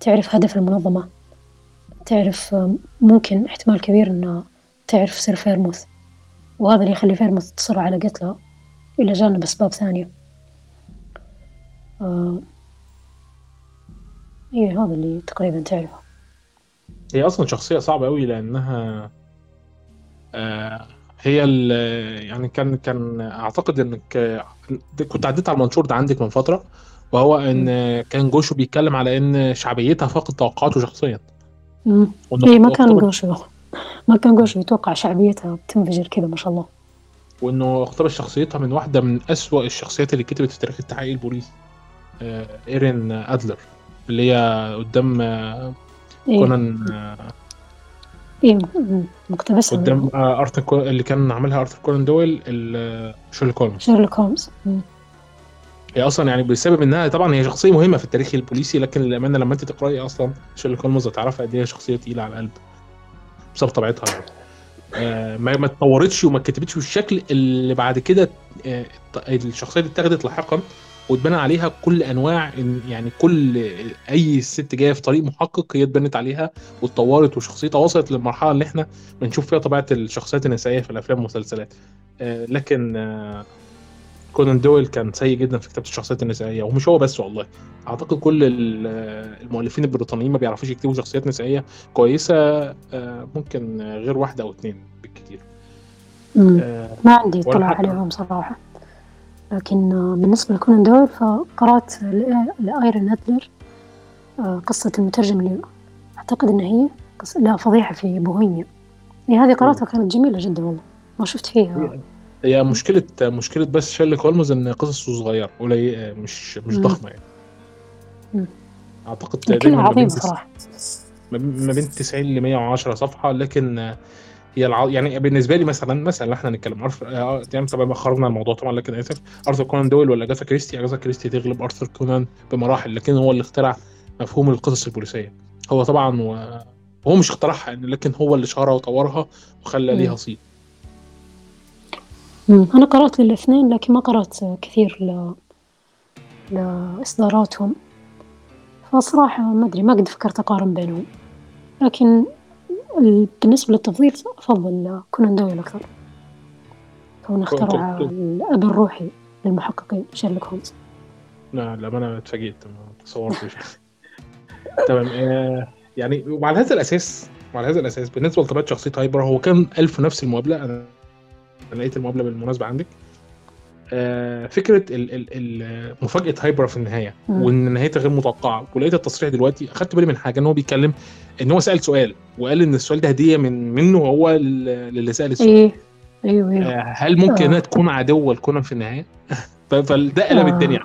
تعرف هدف المنظمة تعرف ممكن احتمال كبير إنها تعرف سر فيرموث. وهذا اللي يخلي فيرموث تصر على قتلها إلى جانب أسباب ثانية. آه إيه هذا اللي تقريبا تعرفه.
هي أصلا شخصية صعبة قوي لأنها آه هي يعني كان كان أعتقد إنك آه، كنت عديت على المنشور ده عندك من فترة وهو إن كان جوشو بيتكلم على إن شعبيتها فاقت توقعاته شخصيا.
مم.
وإنه
إيه ما كان جوشو ما كان جوشو يتوقع شعبيتها بتنفجر كذا ما شاء الله.
وإنه اقتبس شخصيتها من واحدة من أسوأ الشخصيات اللي كتبت في تاريخ التحقيق البوليسي آه، إيرين أدلر اللي هي قدام آه،
إيه.
كونان آه،
إيه م- مقتبسة من
قدام آه، ارثر كو- اللي كان عاملها ارثر كونان دويل ال- شيرلوك هولمز
شيرلوك هولمز.
هي أصلا يعني بسبب إنها طبعا هي شخصية مهمة في التاريخ البوليسي لكن للامانه لما أنت تقرأي أصلا شيرلوك هولمز هتعرفي قد إيه شخصية تقيلة على القلب بسبب طبيعتها يعني. آه، ما ما اتطورتش وما اتكتبتش بالشكل اللي بعد كده آه، الشخصية دي اتاخدت لاحقا واتبنى عليها كل أنواع يعني كل أي ست جاية في طريق محقق هي اتبنت عليها واتطورت وشخصيتها وصلت للمرحلة اللي إحنا بنشوف فيها طبيعة الشخصيات النسائية في الأفلام والمسلسلات. آه، لكن آه، كونان دويل كان سيء جدا في كتابة الشخصيات النسائية ومش هو بس والله. أعتقد كل ال- المؤلفين البريطانيين ما بيعرفوش يكتبوا شخصيات نسائية كويسة آه، ممكن غير واحدة أو اتنين بالكتير.
م.
آه،
ما عندي اطلاع عليهم صراحة. لكن آه، بالنسبة لكونان دويل فقرأت ل- لآيرين أدلر آه، قصة المترجم اللي أعتقد إن هي قصة لا فضيحة في بوهيميا. هي هذه قرأتها كانت جميلة جدا والله. ما شفت فيها.
هي مشكلة مشكلة بس شيرلوك هولمز إن قصصه صغيرة قليل مش مش
مم.
ضخمة يعني.
مم.
بين
عظيمة
تس-
صراحة.
ما بين ما بين 90 ل 110 صفحة لكن هي الع... يعني بالنسبة لي مثلا مثلا إحنا هنتكلم عارف آه، يعني طبعا خرجنا الموضوع طبعا لكن اسف أرثر كونان دويل ولا أجاثا كريستي أجاثا كريستي تغلب أرثر كونان بمراحل لكن هو اللي اخترع مفهوم القصص البوليسية هو طبعا و... هو مش اخترعها يعني لكن هو اللي شهرها وطورها وخلى. ليها صيت
مم. أنا قرأت للاثنين لكن ما قرأت كثير ل... لإصداراتهم فصراحة ما أدري ما قد فكرت أقارن بينهم لكن بالنسبة للتفضيل أفضل كونان دويل أكثر. كونه
أخترع
الأب الروحي للمحققين شيرلوك هولمز.
لا لا أنا اتفاجئت ما تصورتش تمام آه يعني وعلى هذا الأساس وعلى هذا الأساس بالنسبة لطبيعة شخصية هايبرا هو كان قال في نفس المقابلة. أنا أنا لقيت المقابلة بالمناسبة عندك. فكرة ال ال ال مفاجأة هايبرا في
النهاية.
وإن نهايتها غير متوقعة ولقيت التصريح دلوقتي أخدت بالي من حاجة إن هو بيتكلم إن هو سأل سؤال وقال إن السؤال ده هدية من منه هو لل- للي سأل السؤال
إيه أيوه أيوه
آه هل ممكن
آه.
إنها تكون عدوه لكونان في النهاية؟ فده قلب
آه.
الدنيا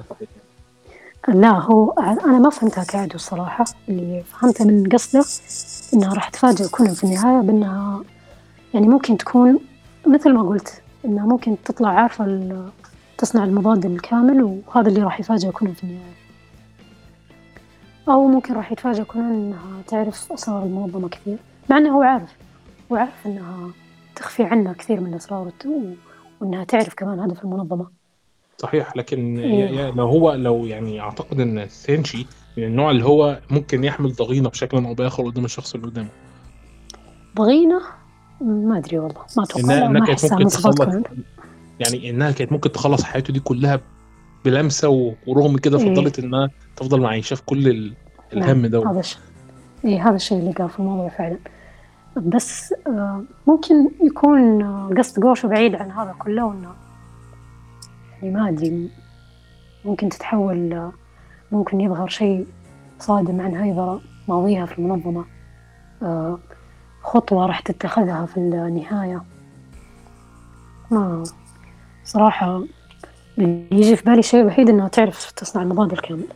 لا هو أنا ما فهمتها كعدو الصراحة اللي فهمتها من قصده إنها راح تفاجئ كونان في النهاية بإنها يعني ممكن تكون مثل ما قلت إنها ممكن تطلع عارفة ال- تصنع المضاد الكامل وهذا اللي راح يفاجئ كونان في النهاية. أو ممكن راح يتفاجئ كونان إنها تعرف أسرار المنظمة كثير مع إنه هو عارف هو عارف إنها تخفي عنه كثير من الأسرار وإنها تعرف كمان هدف المنظمة.
صحيح لكن
إيه.
لو هو لو يعني أعتقد إن سينشي من النوع اللي هو ممكن يحمل ضغينة بشكل أو بآخر قدام الشخص اللي قدامه.
ضغينة؟ ما أدري والله ما أتوقع.
كانت
أحسها
ممكن
كونان
يعني إنها كانت ممكن تخلص حياته دي كلها بلمسة ورغم كده
إيه.
فضلت إنها تفضل معيشة في كل ال- الهم ده.
هذا الشيء. إيه هذا الشيء اللي قال في الموضوع فعلا. بس آه، ممكن يكون آه، قصد جوشو بعيد عن هذا كله وإنه يعني ما أدري ممكن تتحول آه، ممكن يظهر شيء صادم عن هيبرة ماضيها في المنظمة. آه، خطوة راح تتخذها في النهاية. ما صراحة يجي في بالي الشيء الوحيد إنها تعرف تصنع المضاد الكامل.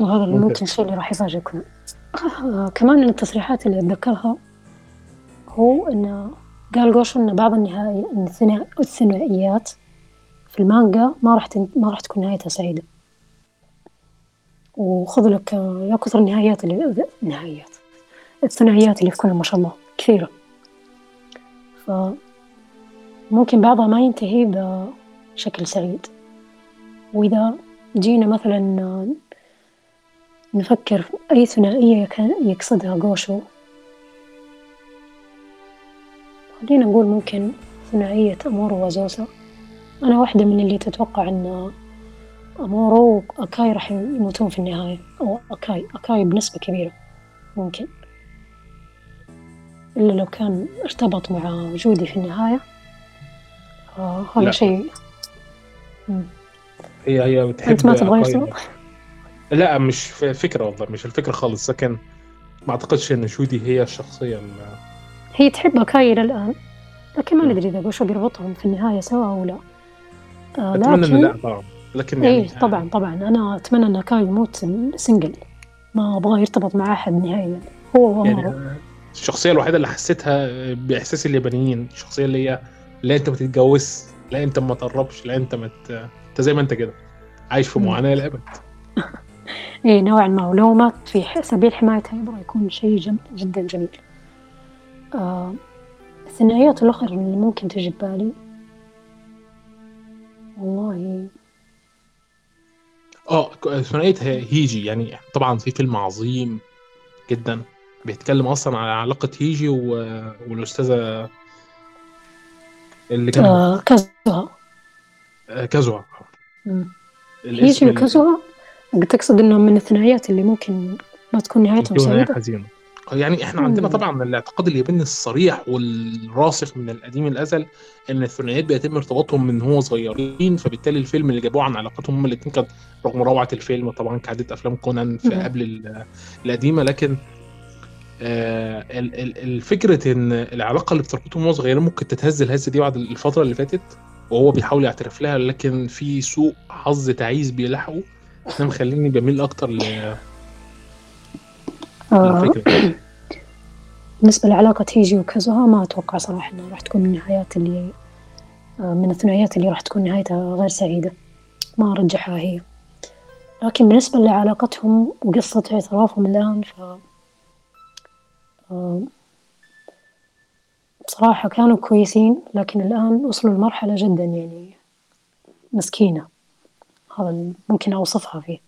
وهذا اللي
ممكن.
الشيء اللي راح كونان آه، كمان من التصريحات اللي أتذكرها هو إنه قال جوشو إن بعض الثنا- الثنائيات في المانجا ما راح تن... ما راح تكون نهايتها سعيدة. وخذ لك آه، يا كثر النهايات اللي النهايات الثنائيات اللي في كونان ما شاء الله كثيرة. ف ممكن بعضها ما ينتهي بشكل سعيد. وإذا جينا مثلا نفكر في أي ثنائية يقصدها جوشو. خلينا نقول ممكن ثنائية أمورو وزوسا أنا واحدة من اللي تتوقع أن أمورو وأكاي راح يموتون في النهاية. أو أكاي أكاي بنسبة كبيرة ممكن. إلا لو كان ارتبط مع جودي في النهاية. فهذا
لا.
شيء.
هي هي بتحب
أنت ما تبغى؟
لا مش فكرة والله مش الفكرة خالص لكن ما أعتقدش إن شودي هي الشخصيه ال-
هي تحب كاي إلى الآن لكن ما ندري إذا جوشو بيربطهم في النهاية سوا أو لا.
آه أتمنى إن لا طبعا. لكن
يعني إيه طبعا طبعا. أنا أتمنى إن أكاي يموت single ما أبغاه يرتبط مع أحد نهائيا. هو وأمورو
يعني الشخصية الوحيدة اللي حسيتها بإحساس اليابانيين الشخصية اللي هي لا أنت ما تتجوز لا أنت ما تقربش لا أنت ما أنت زي ما أنت كده عايش في معاناة للأبد
إيه نوعا ما. ولو في سبيل حماية هايبرا يكون شيء جم... جدا جميل. آه الثنائيات الأخرى اللي ممكن تجي ببالي والله.
آه ثنائية هيجي يعني طبعا في فيلم عظيم جدا بيتكلم أصلا على علاقة هيجي و... والأستاذة اللي كان
آه كازوها.
آه كازوها.
هيجي وكازوها تقصد انه من الثنائيات اللي ممكن ما تكون نهايتهم سعيدة؟
حزينة. يعني إحنا عندنا طبعا الاعتقاد الياباني الصريح والراسخ من القديم الازل إن الثنائيات بيتم ارتباطهم من هو صغيرين فبالتالي الفيلم اللي جابوه عن علاقتهم هم الاثنين كان رغم روعة الفيلم طبعا كعاده أفلام كونان في قبل القديمة لكن الفكرة إن العلاقة اللي بتربطهم وهو صغيرين ممكن تتهز الهزه دي بعد الفترة اللي فاتت وهو بيحاول يعترف لها لكن في سوء حظ تعيس بيلحقه ده مخليني بميل أكتر ل
آه. بالنسبة لعلاقة هيجي وكازوها ما أتوقع صراحة إنها راح تكون من النهايات اللي آه، من الثنائيات اللي راح تكون نهايتها غير سعيدة. ما أرجحها هي. لكن بالنسبة لعلاقتهم وقصة اعترافهم الآن ف آه، بصراحة كانوا كويسين لكن الآن وصلوا لمرحلة جدا يعني مسكينة. هذا ممكن أوصفها فيه.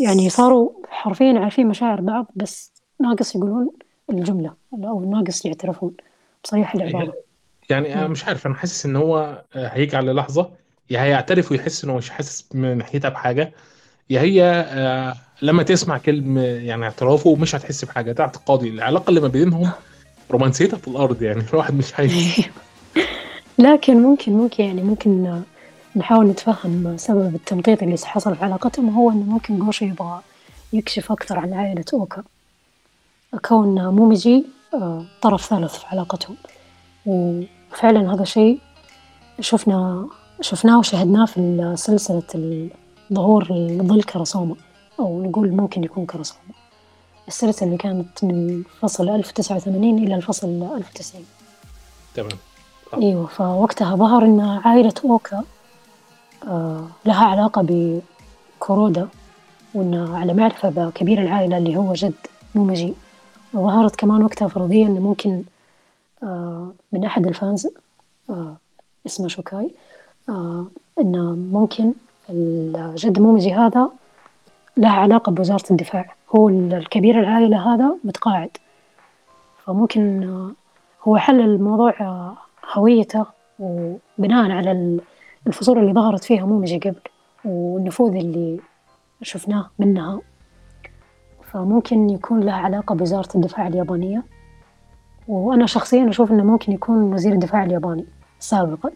يعني صاروا حرفيا عارفين مشاعر بعض بس ناقص يقولون الجملة أو ناقص يعترفون. بصريح العبارة
يعني أنا مش عارف أنا حاسس إن هو هيجي على لحظة يا هيعترف ويحس إنه مش حاسس من ناحيتها بحاجة يا هي آه، لما تسمع كلمه يعني اعترافه مش هتحس بحاجة ده اعتقادي العلاقه اللي ما بينهم رومانسيتها في الأرض يعني الواحد مش عايز.
لكن ممكن ممكن يعني ممكن نحاول نتفهم سبب التمطيط اللي حصل في علاقتهم هو إنه ممكن جوشي يبغى يكشف أكثر عن عائلة أوكا. كون موميجي آه، طرف ثالث في علاقتهم. وفعلا هذا شيء شفنا شفناه وشهدناه في سلسلة ظهور الظل كراسوما أو نقول ممكن يكون كراسوما السلسلة اللي كانت من فصل 1089 إلى الفصل 1090
تمام.
أيوة فوقتها ظهر إن عائلة أوكا آه لها علاقة بكورودا وإنه على معرفة بكبير العائلة اللي هو جد مومجي وظهرت كمان وقتها فرضية إنه ممكن آه من أحد الفانز آه اسمه شوكاي آه إنه ممكن الجد مومجي هذا له علاقة بوزارة الدفاع. هو الكبير العائلة هذا متقاعد. فممكن آه هو حل الموضوع آه هويته وبناء على الفصول اللي ظهرت فيها مومجي قبل والنفوذ اللي شفناه منها. فممكن يكون لها علاقة بوزارة الدفاع اليابانية. وأنا شخصيا أشوف إنه ممكن يكون وزير الدفاع الياباني سابقا.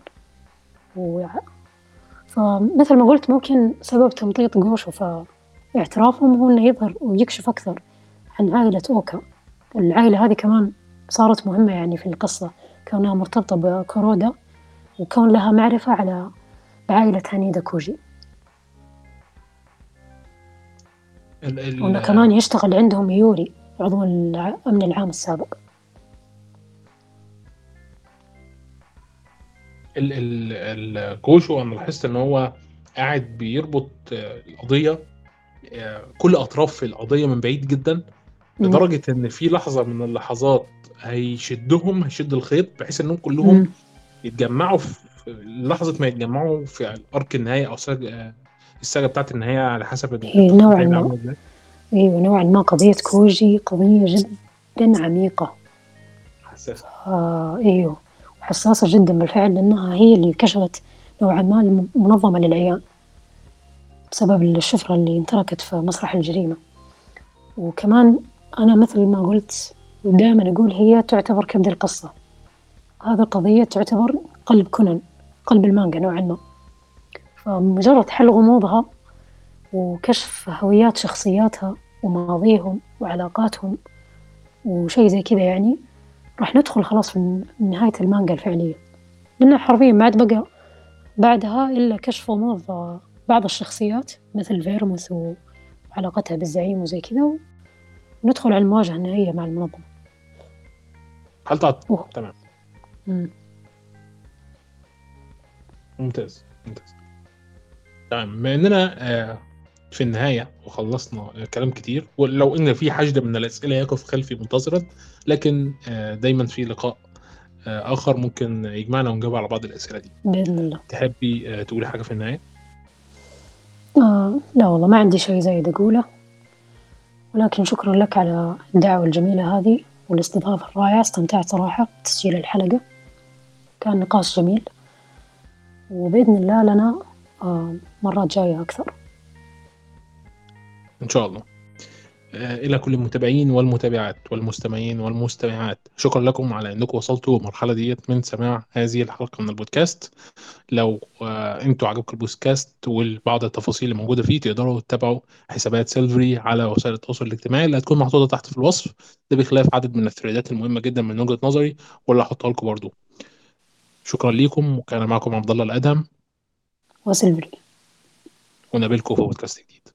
فمثل ما قلت ممكن سبب تمطيط جوشو فاعترافهم هو إنه يظهر ويكشف أكثر عن عائلة أوكا. العائلة هذه كمان صارت مهمة يعني في القصة كونها مرتبطة بكورودا وكون لها معرفة على بعائلة هانيدا كوجي. ال ال وإنه كمان يشتغل عندهم يوري عضو الأمن العام السابق.
غوشو أنا لاحظت إن هو قاعد بيربط القضية كل أطراف القضية من بعيد جدا لدرجة إن في لحظة من اللحظات هيشدهم هيشد الخيط بحيث إنهم كلهم مم. يتجمعوا في لحظة ما يتجمعوا في الارك النهاية أو الساجة بتاعت النهاية على حسب
إيه نوعا ما. أيوه نوعا ما. قضية كوجي قضيه جدا عميقة.
حساسة.
آه أيوه. حساسة جدا بالفعل لأنها هي اللي كشفت نوعا ما المنظمة للعيان بسبب الشفرة اللي انتركت في مسرح الجريمة. وكمان أنا مثل ما قلت ودائما أقول هي تعتبر كبد القصة. هذه القضية تعتبر قلب كونان قلب المانجا نوعا ما. فمجرد حل غموضها وكشف هويات شخصياتها وماضيهم وعلاقاتهم وشيء زي كذا يعني راح ندخل خلاص في نهاية المانجا الفعلية لأنه حرفيا ما عاد بقى بعدها إلا كشف غموض بعض الشخصيات مثل فيرموث وعلاقتها بالزعيم وزي كذا وندخل على المواجهة النهائية مع المنظمة
هل.
أوه.
تمام
مم.
ممتاز ممتاز تمام بما إننا آه، في النهاية وخلصنا كلام كتير. ولو إن في حشد من الأسئلة يقف خلفي منتظرا. لكن آه، دايما في لقاء آه، آخر ممكن يجمعنا ونجاوب على بعض الأسئلة دي.
بإذن الله.
تحبي آه، تقولي حاجة في النهاية؟
آه لا والله ما عندي شيء زايد أقوله. ولكن شكرا لك على الدعوة الجميلة هذه والاستضافة الرائعة. استمتعت صراحة بتسجيل الحلقة. كان نقاش جميل. وبإذن الله لنا آه مرات جاية أكثر.
إن شاء الله. آه، إلى كل المتابعين والمتابعات والمستمعين والمستمعات. شكرا لكم على إنكم وصلتوا المرحلة ديت من سماع هذه الحلقة من البودكاست. لو آه، إنتوا عجبكم البودكاست وبعض التفاصيل اللي موجودة فيه تقدروا تتابعوا حسابات سيلفري على وسائل التواصل الاجتماعي اللي هتكون محطوطة تحت في الوصف. ده بخلاف عدد من الثريدات المهمة جدا من وجهة نظري واللي هحطها لكم برضو. شكرا ليكم. وكان معكم عبد الله الأدهم.
وسلفري
ونقابلكم في بودكاست جديد.